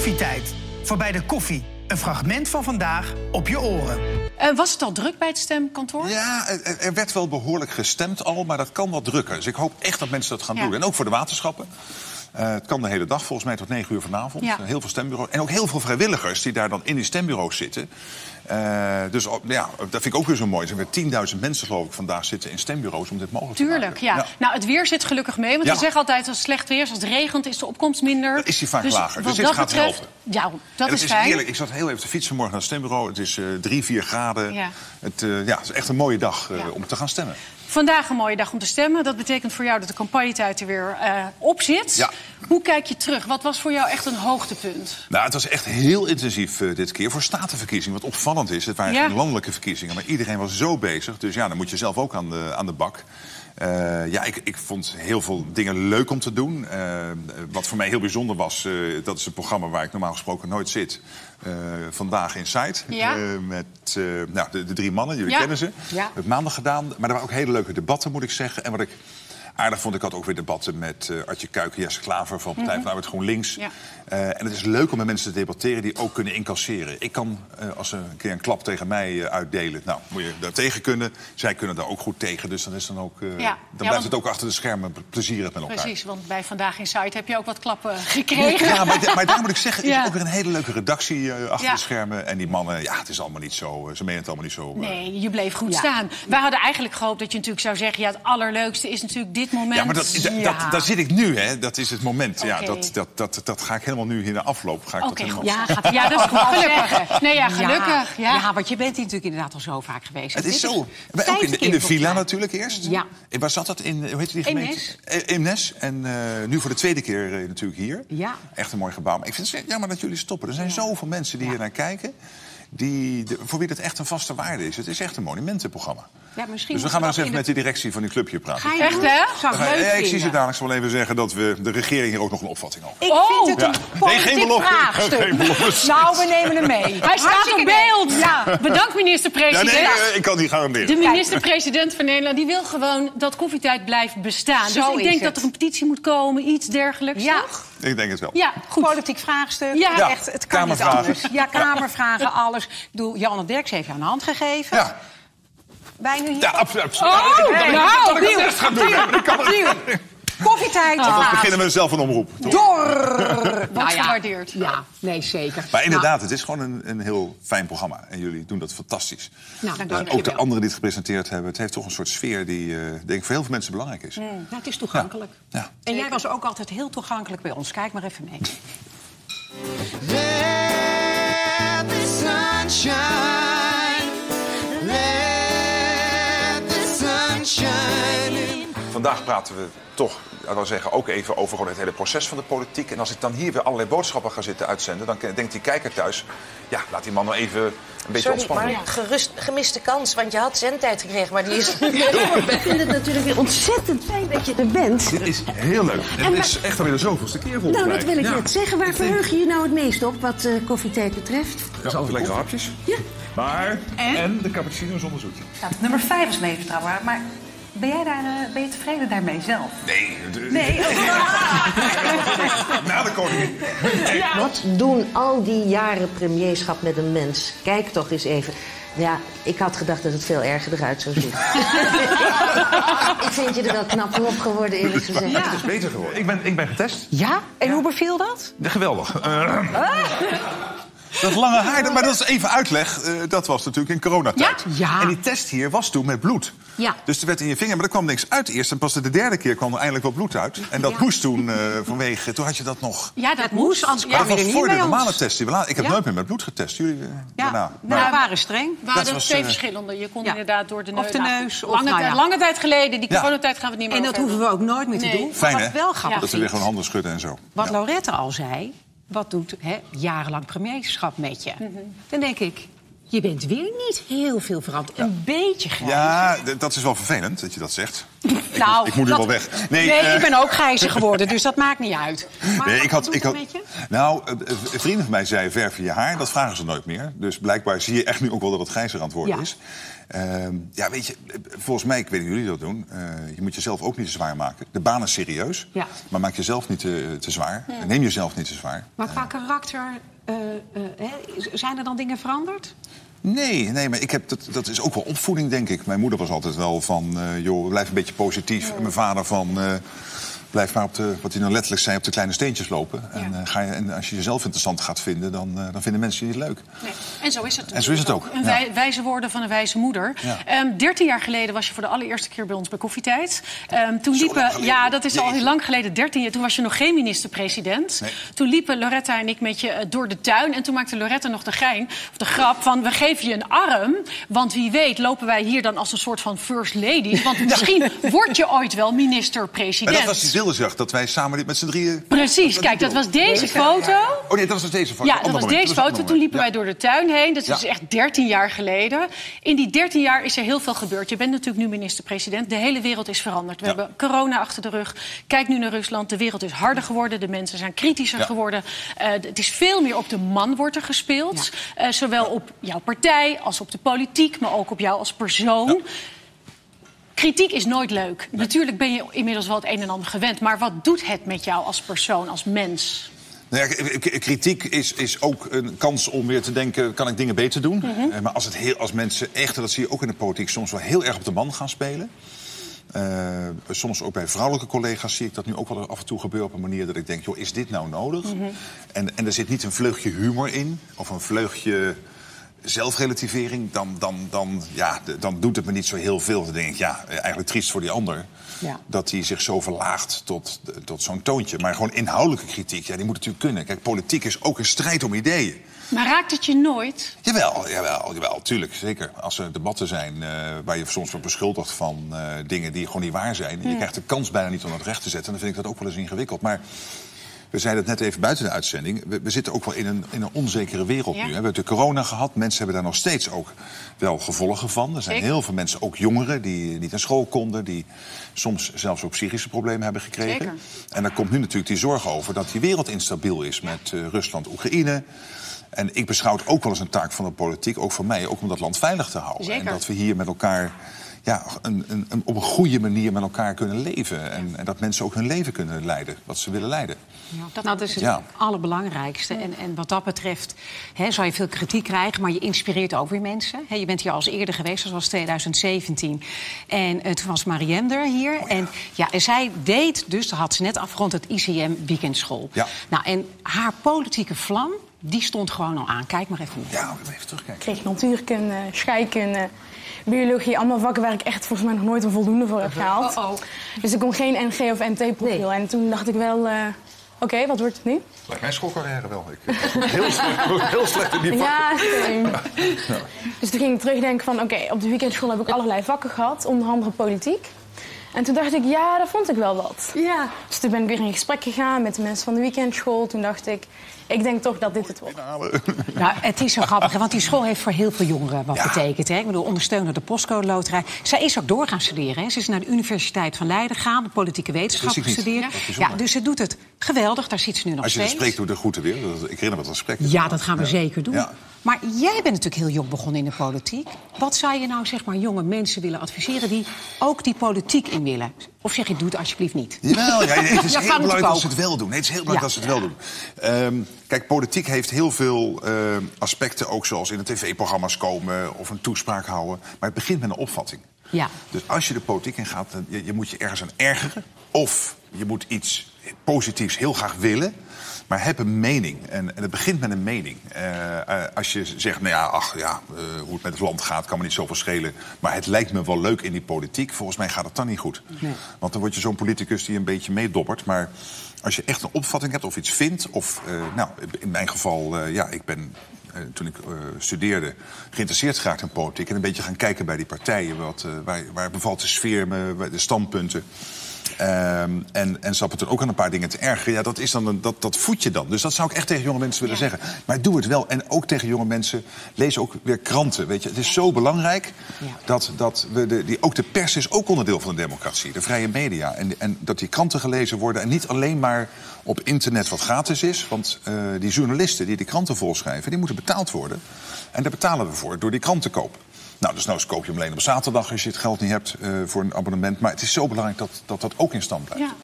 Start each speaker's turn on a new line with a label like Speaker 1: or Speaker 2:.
Speaker 1: Koffietijd. Voorbij de koffie. Een fragment van vandaag op je oren.
Speaker 2: Eh, was het al druk bij het stemkantoor?
Speaker 3: Ja, er, er werd wel behoorlijk gestemd al, maar dat kan wat drukker. Dus ik hoop echt dat mensen dat gaan
Speaker 2: Ja.
Speaker 3: doen. En ook voor de waterschappen. Eh, het kan de hele dag, volgens mij tot 9 uur vanavond.
Speaker 2: Ja.
Speaker 3: Heel veel stembureaus. En ook heel veel vrijwilligers die daar dan in die stembureaus zitten. Eh, dus op- ja, dat vind ik ook weer zo mooi. Er zijn weer 10.000 mensen, geloof ik, vandaag zitten in stembureaus om dit mogelijk te
Speaker 2: Tuurlijk,
Speaker 3: maken.
Speaker 2: ja. Nou, het weer zit gelukkig mee. Want
Speaker 3: Ja.
Speaker 2: we zeggen altijd als het slecht weer is, als het regent, is de opkomst minder.
Speaker 3: Dan is die vaak
Speaker 2: dus
Speaker 3: lager. Dus dit
Speaker 2: dat
Speaker 3: gaat
Speaker 2: betreft,
Speaker 3: helpen.
Speaker 2: Ja,
Speaker 3: En
Speaker 2: dat
Speaker 3: het
Speaker 2: is
Speaker 3: is
Speaker 2: fijn.
Speaker 3: heerlijk. Ik zat heel even te fietsen morgen naar het stembureau. Het is eh 3, 4 graden.
Speaker 2: Ja.
Speaker 3: Het, eh, ja, het is echt een mooie dag om te gaan stemmen.
Speaker 2: Vandaag een mooie dag om te stemmen. Dat betekent voor jou dat de campagnetijd er weer eh, op zit.
Speaker 3: Ja.
Speaker 2: Hoe kijk je terug? Wat was voor jou echt een hoogtepunt?
Speaker 3: Nou, het was echt heel intensief dit keer voor statenverkiezingen. Wat opvallend is, het waren
Speaker 2: Ja.
Speaker 3: geen landelijke verkiezingen, maar iedereen was zo bezig. Dus ja, dan moet je zelf ook aan de, aan de bak. Eh, ja, ik, ik vond heel veel dingen leuk om te doen. Eh, wat voor mij heel bijzonder was, eh, dat is een programma waar ik normaal gesproken nooit zit. Vandaag in Sight.
Speaker 2: Ja.
Speaker 3: Met nou, de, de drie mannen, jullie
Speaker 2: Ja.
Speaker 3: kennen ze.
Speaker 4: Ja.
Speaker 3: Hebben maandag gedaan. Maar er waren ook hele leuke debatten, moet ik zeggen. En wat ik aardig vond, ik had ook weer debatten met eh Artje Kuiken, Jesse Klaver van Partij van de Arbeid GroenLinks.
Speaker 2: Ja.
Speaker 3: Eh, en het is leuk om met mensen te debatteren die ook kunnen incasseren. Ik kan, eh, als ze een keer een klap tegen mij eh, uitdelen, nou, moet je daar tegen kunnen. Zij kunnen daar ook goed tegen, dus dan, is dan, ook, eh, dan blijft
Speaker 2: want-
Speaker 3: het ook achter de schermen plezierig met elkaar.
Speaker 2: Precies, want bij Vandaag in Site heb je ook wat klappen gekregen.
Speaker 3: Ja, maar, maar daar moet ik zeggen, is
Speaker 2: Ja.
Speaker 3: ook weer een hele leuke redactie eh, achter
Speaker 2: Ja.
Speaker 3: de schermen. En die mannen, ja, het is allemaal niet zo, ze menen het allemaal niet zo.
Speaker 2: Nee, je bleef goed
Speaker 4: Ja.
Speaker 2: staan. Wij hadden eigenlijk gehoopt dat je natuurlijk zou zeggen... ja, het allerleukste is natuurlijk dit moment.
Speaker 3: Ja, maar dat, dat,
Speaker 2: Ja.
Speaker 3: dat- daar zit ik nu, hè. Dat is het moment. Ja, dat, dat, dat, dat ga ik helemaal nu in de afloop. Ga ik dat
Speaker 2: Oké,
Speaker 3: helemaal...
Speaker 2: goed.
Speaker 4: Ja, gaat
Speaker 2: Ja, dat is goed. Gelukkig. Nee, ja, gelukkig. Ja.
Speaker 4: Ja. want je bent hier natuurlijk inderdaad al zo vaak geweest.
Speaker 3: Het is zo. Ook in de, in de villa natuurlijk eerst.
Speaker 4: Ja.
Speaker 3: En waar zat dat in? Hoe heet die gemeente?
Speaker 4: Eemnes.
Speaker 3: Eh, Eemnes. En eh, nu voor de tweede keer eh, natuurlijk hier.
Speaker 4: Ja.
Speaker 3: Echt een mooi gebouw. Maar ik vind het jammer dat jullie stoppen. Er zijn zoveel mensen die hier naar kijken. Die, de- voor wie het echt een vaste waarde is. Het is echt een monumentenprogramma.
Speaker 4: Ja, misschien
Speaker 3: Dus we gaan maar eens even met de directie van die club hier praten.
Speaker 4: Ga je
Speaker 2: Echt, hè?
Speaker 4: Zou ik
Speaker 3: Ja,
Speaker 4: leuk
Speaker 3: ik zie ze dadelijk zo wel even zeggen dat we de regering hier ook nog een opvatting over
Speaker 4: Ik
Speaker 2: Oh.
Speaker 4: vind het een
Speaker 3: Ja. Nee,
Speaker 4: politiek
Speaker 3: geen belofte.
Speaker 4: vraagstuk.
Speaker 3: Geen.
Speaker 4: Nou, we nemen hem mee.
Speaker 2: Hij staat op beeld.
Speaker 4: Ja.
Speaker 2: Bedankt,
Speaker 3: Ja,
Speaker 2: minister-president.
Speaker 3: nee, eh, ik kan niet garanderen.
Speaker 2: De minister-president van Nederland die wil gewoon dat koffietijd blijft bestaan.
Speaker 4: Zo
Speaker 2: dus ik denk
Speaker 4: het.
Speaker 2: dat er een petitie moet komen, iets dergelijks.
Speaker 4: Ja.
Speaker 2: toch?
Speaker 3: Ik denk het wel.
Speaker 2: Ja, goed.
Speaker 4: Politiek vraagstuk.
Speaker 2: Ja.
Speaker 3: Ja,
Speaker 4: echt, het kan niet anders. Ja, kamervragen, alles. Ik bedoel, Janne Derks heeft jou een hand gegeven.
Speaker 3: Ja,
Speaker 4: Wij nu hier.
Speaker 3: ja absoluut.
Speaker 2: Oh, nou,
Speaker 3: ik kan het gaan doen. ik
Speaker 4: Koffietijd.
Speaker 3: Anders
Speaker 4: gaat
Speaker 3: beginnen we zelf een omroep. toch?
Speaker 4: Door.
Speaker 2: Wat gewaardeerd.
Speaker 4: Ja, nee, zeker.
Speaker 3: Maar inderdaad, het is gewoon een, een heel fijn programma. En jullie doen dat fantastisch.
Speaker 4: Nou, dank
Speaker 3: En
Speaker 4: je
Speaker 3: ook de
Speaker 4: wel.
Speaker 3: anderen die het gepresenteerd hebben. Het heeft toch een soort sfeer die, eh, denk ik, voor heel veel mensen belangrijk is.
Speaker 4: Nou, het is toegankelijk.
Speaker 3: Ja.
Speaker 4: En jij was ook altijd heel toegankelijk bij ons. Kijk maar even mee.
Speaker 5: Let the sun
Speaker 3: Vandaag praten we toch, ik wil zeggen, ook even over gewoon het hele proces van de politiek. En als ik dan hier weer allerlei boodschappen ga zitten uitzenden... dan denkt die kijker thuis, ja, laat die man nou even een beetje
Speaker 6: Sorry,
Speaker 3: ontspannen.
Speaker 6: maar gerust, gemiste kans, want je had zendtijd gekregen, maar die is nu
Speaker 7: Ik vind het natuurlijk weer ontzettend fijn dat je er bent.
Speaker 3: Dit is heel leuk. En
Speaker 7: En
Speaker 3: het is echt alweer de zoveelste keer volgens
Speaker 7: Nou, dat wil ik
Speaker 3: Ja.
Speaker 7: net zeggen. Waar verheug je je nou het meest op wat eh, koffietijd betreft?
Speaker 3: Dat is altijd lekkere hapjes.
Speaker 7: Ja.
Speaker 3: Maar, en? de cappuccino zonder zoet.
Speaker 8: Nou, nummer 5 is levensbetrouwbaar, maar ben jij daar, eh, ben je tevreden daarmee zelf?
Speaker 3: Nee.
Speaker 8: Nee,
Speaker 3: Na de koningin.
Speaker 9: Wat doen al die jaren premierschap met een mens? Kijk toch eens even. Ja, ik had gedacht dat het veel erger eruit zou zien. ik vind je er wel knap op geworden, eerlijk gezegd.
Speaker 3: Het is beter geworden. Ik ben, ik ben getest.
Speaker 4: Ja? En hoe beviel dat?
Speaker 3: Geweldig. Eh, Dat lange haar, maar dat is even uitleg. eh, dat was natuurlijk in coronatijd.
Speaker 4: Ja? Ja.
Speaker 3: En die test hier was toen met bloed.
Speaker 4: Ja.
Speaker 3: Dus er werd in je vinger, maar er kwam niks uit eerst. En pas de derde keer kwam er eindelijk wat bloed uit. En dat
Speaker 4: Ja.
Speaker 3: moest toen eh, vanwege... Toen had je dat nog...
Speaker 2: Ja, dat
Speaker 4: moest, anders
Speaker 3: Maar
Speaker 4: kwam
Speaker 3: dat
Speaker 4: je
Speaker 3: was
Speaker 4: er niet
Speaker 3: voor de
Speaker 4: ons.
Speaker 3: normale test. die we Ik heb
Speaker 4: Ja.
Speaker 3: nooit meer met bloed getest. Jullie eh,
Speaker 4: Ja,
Speaker 3: daarna.
Speaker 4: nou, we waren streng.
Speaker 2: We hadden
Speaker 3: Dat was,
Speaker 2: twee verschillende. Je kon
Speaker 4: ja.
Speaker 2: inderdaad door de neus.
Speaker 4: Of de
Speaker 2: Nou,
Speaker 4: neus, of
Speaker 2: lange,
Speaker 4: nou
Speaker 2: lange tijd geleden, die
Speaker 3: Ja.
Speaker 2: coronatijd gaan we het niet meer
Speaker 4: En dat
Speaker 2: over
Speaker 4: hoeven we ook nooit meer te
Speaker 2: Nee.
Speaker 4: doen.
Speaker 3: Fijn,
Speaker 4: Maar
Speaker 3: hè?
Speaker 4: wat wel grappig
Speaker 3: Dat we weer gewoon handen schudden en zo.
Speaker 4: Wat. Laurette al zei, wat doet hè, jarenlang premierschap met je?
Speaker 2: Mhm.
Speaker 4: Dan denk ik, Je bent weer niet heel veel veranderd. Een beetje grijs.
Speaker 3: Ja, dat is wel vervelend dat je dat zegt.
Speaker 4: nou,
Speaker 3: ik moet nu
Speaker 4: dat-
Speaker 3: wel weg.
Speaker 4: Nee,
Speaker 3: eh,
Speaker 4: ik ben ook grijzer geworden, dus dat maakt niet uit. Maar
Speaker 3: Nee, ik had, ik had, nou, eh, eh, een vriend van mij zei verf je haar. Dat vragen ze nooit meer. Dus blijkbaar zie je echt nu ook wel dat het grijzer aan het worden
Speaker 4: Ja.
Speaker 3: is. Ehm, ja, weet je, eh, volgens mij, ik weet niet hoe jullie dat doen. eh, je moet jezelf ook niet te zwaar maken. De baan is serieus,
Speaker 4: Ja.
Speaker 3: maar maak jezelf niet te, te zwaar. Neem jezelf niet te zwaar.
Speaker 4: Maar qua karakter, eh, eh, zijn er dan dingen veranderd?
Speaker 3: Nee, nee, maar ik heb, dat, dat is ook wel opvoeding, denk ik. Mijn moeder was altijd wel van, eh, joh, blijf een beetje positief. En mijn vader van, eh, blijf maar op de, wat hij nou letterlijk zei, op de kleine steentjes lopen. En, eh, ga je, en als je jezelf interessant gaat vinden, dan, eh, dan vinden mensen je niet leuk.
Speaker 2: Nee. En zo is het.
Speaker 3: En zo is het ook,
Speaker 2: Een wij- wijze woorden van een wijze moeder. Ehm, 13 jaar geleden was je voor de allereerste keer bij ons bij Koffietijd. Ehm, toen liepen, ja, dat is al heel lang geleden. 13 jaar. Toen was je nog geen minister-president.
Speaker 3: Nee.
Speaker 2: Toen liepen Loretta en ik met je eh, door de tuin. En toen maakte Loretta nog de gein, of de grap van... we geven je een arm, want wie weet lopen wij hier dan als een soort van first lady. Want misschien word je ooit wel minister-president.
Speaker 3: Dat wij samen dit met z'n drieën...
Speaker 2: Precies, kijk, dat was deze foto.
Speaker 3: Oh nee, dat was deze foto.
Speaker 2: Ja,
Speaker 3: Ander
Speaker 2: dat was
Speaker 3: moment.
Speaker 2: deze foto. Toen liepen wij door de tuin heen. Dat is
Speaker 3: Ja.
Speaker 2: echt 13 jaar geleden. In die 13 jaar is er heel veel gebeurd. Je bent natuurlijk nu minister-president. De hele wereld is veranderd. We
Speaker 3: Ja.
Speaker 2: hebben corona achter de rug. Kijk nu naar Rusland. De wereld is harder geworden. De mensen zijn kritischer geworden. Eh, het is veel meer op de man wordt er gespeeld. Eh, zowel op jouw partij als op de politiek. Maar ook op jou als persoon. Kritiek is nooit leuk. Natuurlijk ben je inmiddels wel het een en ander gewend. Maar wat doet het met jou als persoon, als mens?
Speaker 3: Nou ja, kritiek is, is ook een kans om weer te denken... kan ik dingen beter doen?
Speaker 2: Mhm.
Speaker 3: Eh, Maar als, het heel, als mensen echt, en dat zie je ook in de politiek... soms wel heel erg op de man gaan spelen... eh, soms ook bij vrouwelijke collega's zie ik dat nu ook wel af en toe gebeuren... op een manier dat ik denk, joh, is dit nou nodig?
Speaker 2: Mhm.
Speaker 3: en, en er zit niet een vleugje humor in... of een vleugje zelfrelativering... dan, dan, dan, ja, dan doet het me niet zo heel veel. Dan denk ik, ja, eigenlijk triest voor die ander...
Speaker 4: Ja.
Speaker 3: dat hij zich zo verlaagt tot, tot zo'n toontje. Maar gewoon inhoudelijke kritiek, ja, die moet natuurlijk kunnen. Kijk, politiek is ook een strijd om ideeën.
Speaker 2: Maar raakt het je nooit?
Speaker 3: Jawel, jawel, jawel, tuurlijk, zeker. Als er debatten zijn eh, waar je soms wordt beschuldigd van eh, dingen die gewoon niet waar zijn... en je krijgt de kans bijna niet om dat recht te zetten... dan vind ik dat ook wel eens ingewikkeld. Maar we zeiden het net even buiten de uitzending... we, we zitten ook wel in een, in een onzekere wereld
Speaker 2: Ja.
Speaker 3: nu. We hebben de corona gehad, mensen hebben daar nog steeds ook wel gevolgen van. Er zijn
Speaker 2: Zeker.
Speaker 3: heel veel mensen, ook jongeren, die niet naar school konden... die soms zelfs ook psychische problemen hebben gekregen.
Speaker 2: Zeker.
Speaker 3: En daar komt nu natuurlijk die zorg over dat die wereld instabiel is... met eh, Rusland, Oekraïne... En ik beschouw het ook wel eens een taak van de politiek, ook voor mij, ook om dat land veilig te houden.
Speaker 2: Zeker.
Speaker 3: En dat we hier met elkaar ja, een, een, een- op een goede manier met elkaar kunnen leven. En, en dat mensen ook hun leven kunnen leiden, wat ze willen leiden.
Speaker 4: Dat, nou, dat is het
Speaker 3: Ja.
Speaker 4: allerbelangrijkste. En, en wat dat betreft hè, zal je veel kritiek krijgen, maar je inspireert ook weer mensen. Hè, je bent hier al eens eerder geweest, dat was 2017. En eh, toen was Mariem er hier. En, ja, en zij deed dus, dat had ze net afgerond, het ICM weekendschool.
Speaker 3: Ja.
Speaker 4: Nou, en haar politieke vlam, die stond gewoon al aan. Kijk maar even.
Speaker 3: Ja, even terugkijken.
Speaker 10: kreeg natuurkunde, scheikunde, biologie. Allemaal vakken waar ik echt volgens mij nog nooit een voldoende voor heb gehaald. Dus ik kon geen NG of NT-profiel. En toen dacht ik wel, eh, oké, wat wordt het nu?
Speaker 3: Lijkt mijn schoolcarrière wel. Ik ben heel slecht, heel slecht in die vakken.
Speaker 10: Ja, same. Dus toen ging ik terugdenken van, oké, op de weekendschool heb ik allerlei vakken gehad, onder andere politiek. En toen dacht ik, ja, dat vond ik wel wat.
Speaker 4: Ja.
Speaker 10: Dus toen ben ik weer in gesprek gegaan met de mensen van de weekendschool. Toen dacht ik, ik denk toch dat dit het wordt.
Speaker 4: Nou, het is zo grappig, hè, want die school heeft voor heel veel jongeren wat
Speaker 3: Ja.
Speaker 4: betekend. Hè? Ik bedoel, ondersteunen de postcode loterij. Zij is ook door gaan studeren. Hè? Ze is naar de Universiteit van Leiden gegaan, de politieke wetenschappen gestudeerd.
Speaker 3: Ja.
Speaker 4: Dus ze doet het geweldig, daar zit ze nu nog
Speaker 3: Als je het
Speaker 4: steeds.
Speaker 3: spreekt, doe de groeten weer. Ik herinner me dat gesprek.
Speaker 4: Ja, dat gaan we zeker doen.
Speaker 3: Ja.
Speaker 4: Maar jij bent natuurlijk heel jong begonnen in de politiek. Wat zou je nou zeg maar jonge mensen willen adviseren die ook die politiek in willen? Of zeg je, doe het alsjeblieft niet?
Speaker 3: Ja, het is
Speaker 4: Ja,
Speaker 3: heel belangrijk dat ze het wel doen. Nee, het is heel belangrijk
Speaker 4: Ja.
Speaker 3: dat ze het wel doen. Ehm, kijk, politiek heeft heel veel eh, aspecten, ook zoals in de tv-programma's komen of een toespraak houden. Maar het begint met een opvatting.
Speaker 4: Ja.
Speaker 3: Dus als je de politiek in gaat, dan, je, je moet je ergens aan ergeren. Of je moet iets positiefs heel graag willen. Maar heb een mening. En, en het begint met een mening. Eh, eh, als je zegt, nou ja, ach ja, eh, hoe het met het land gaat, kan me niet zoveel schelen. Maar het lijkt me wel leuk in die politiek. Volgens mij gaat het dan niet goed. Want dan word je zo'n politicus die een beetje meedobbert. Maar als je echt een opvatting hebt of iets vindt. Of, nou, in mijn geval, ja, ik ben toen ik studeerde, geïnteresseerd geraakt in politiek. En een beetje gaan kijken bij die partijen. Wat, waar, waar bevalt de sfeer me, de standpunten. Ehm, en, en zat me toen ook aan een paar dingen te ergeren. Ja, dat, is dan een, dat, dat voed je dan. Dus dat zou ik echt tegen jonge mensen willen zeggen. Maar doe het wel. En ook tegen jonge mensen, lees ook weer kranten. Weet je. Het is zo belangrijk dat, dat we de, die, ook de pers is ook onderdeel van de democratie. De vrije media. En, en dat die kranten gelezen worden. En niet alleen maar op internet wat gratis is. Want eh, die journalisten die die kranten volschrijven, die moeten betaald worden. En daar betalen we voor door die krant te kopen. Nou, dus nou koop je hem alleen op zaterdag als je het geld niet hebt eh, voor een abonnement. Maar het is zo belangrijk dat dat, dat ook in stand blijft.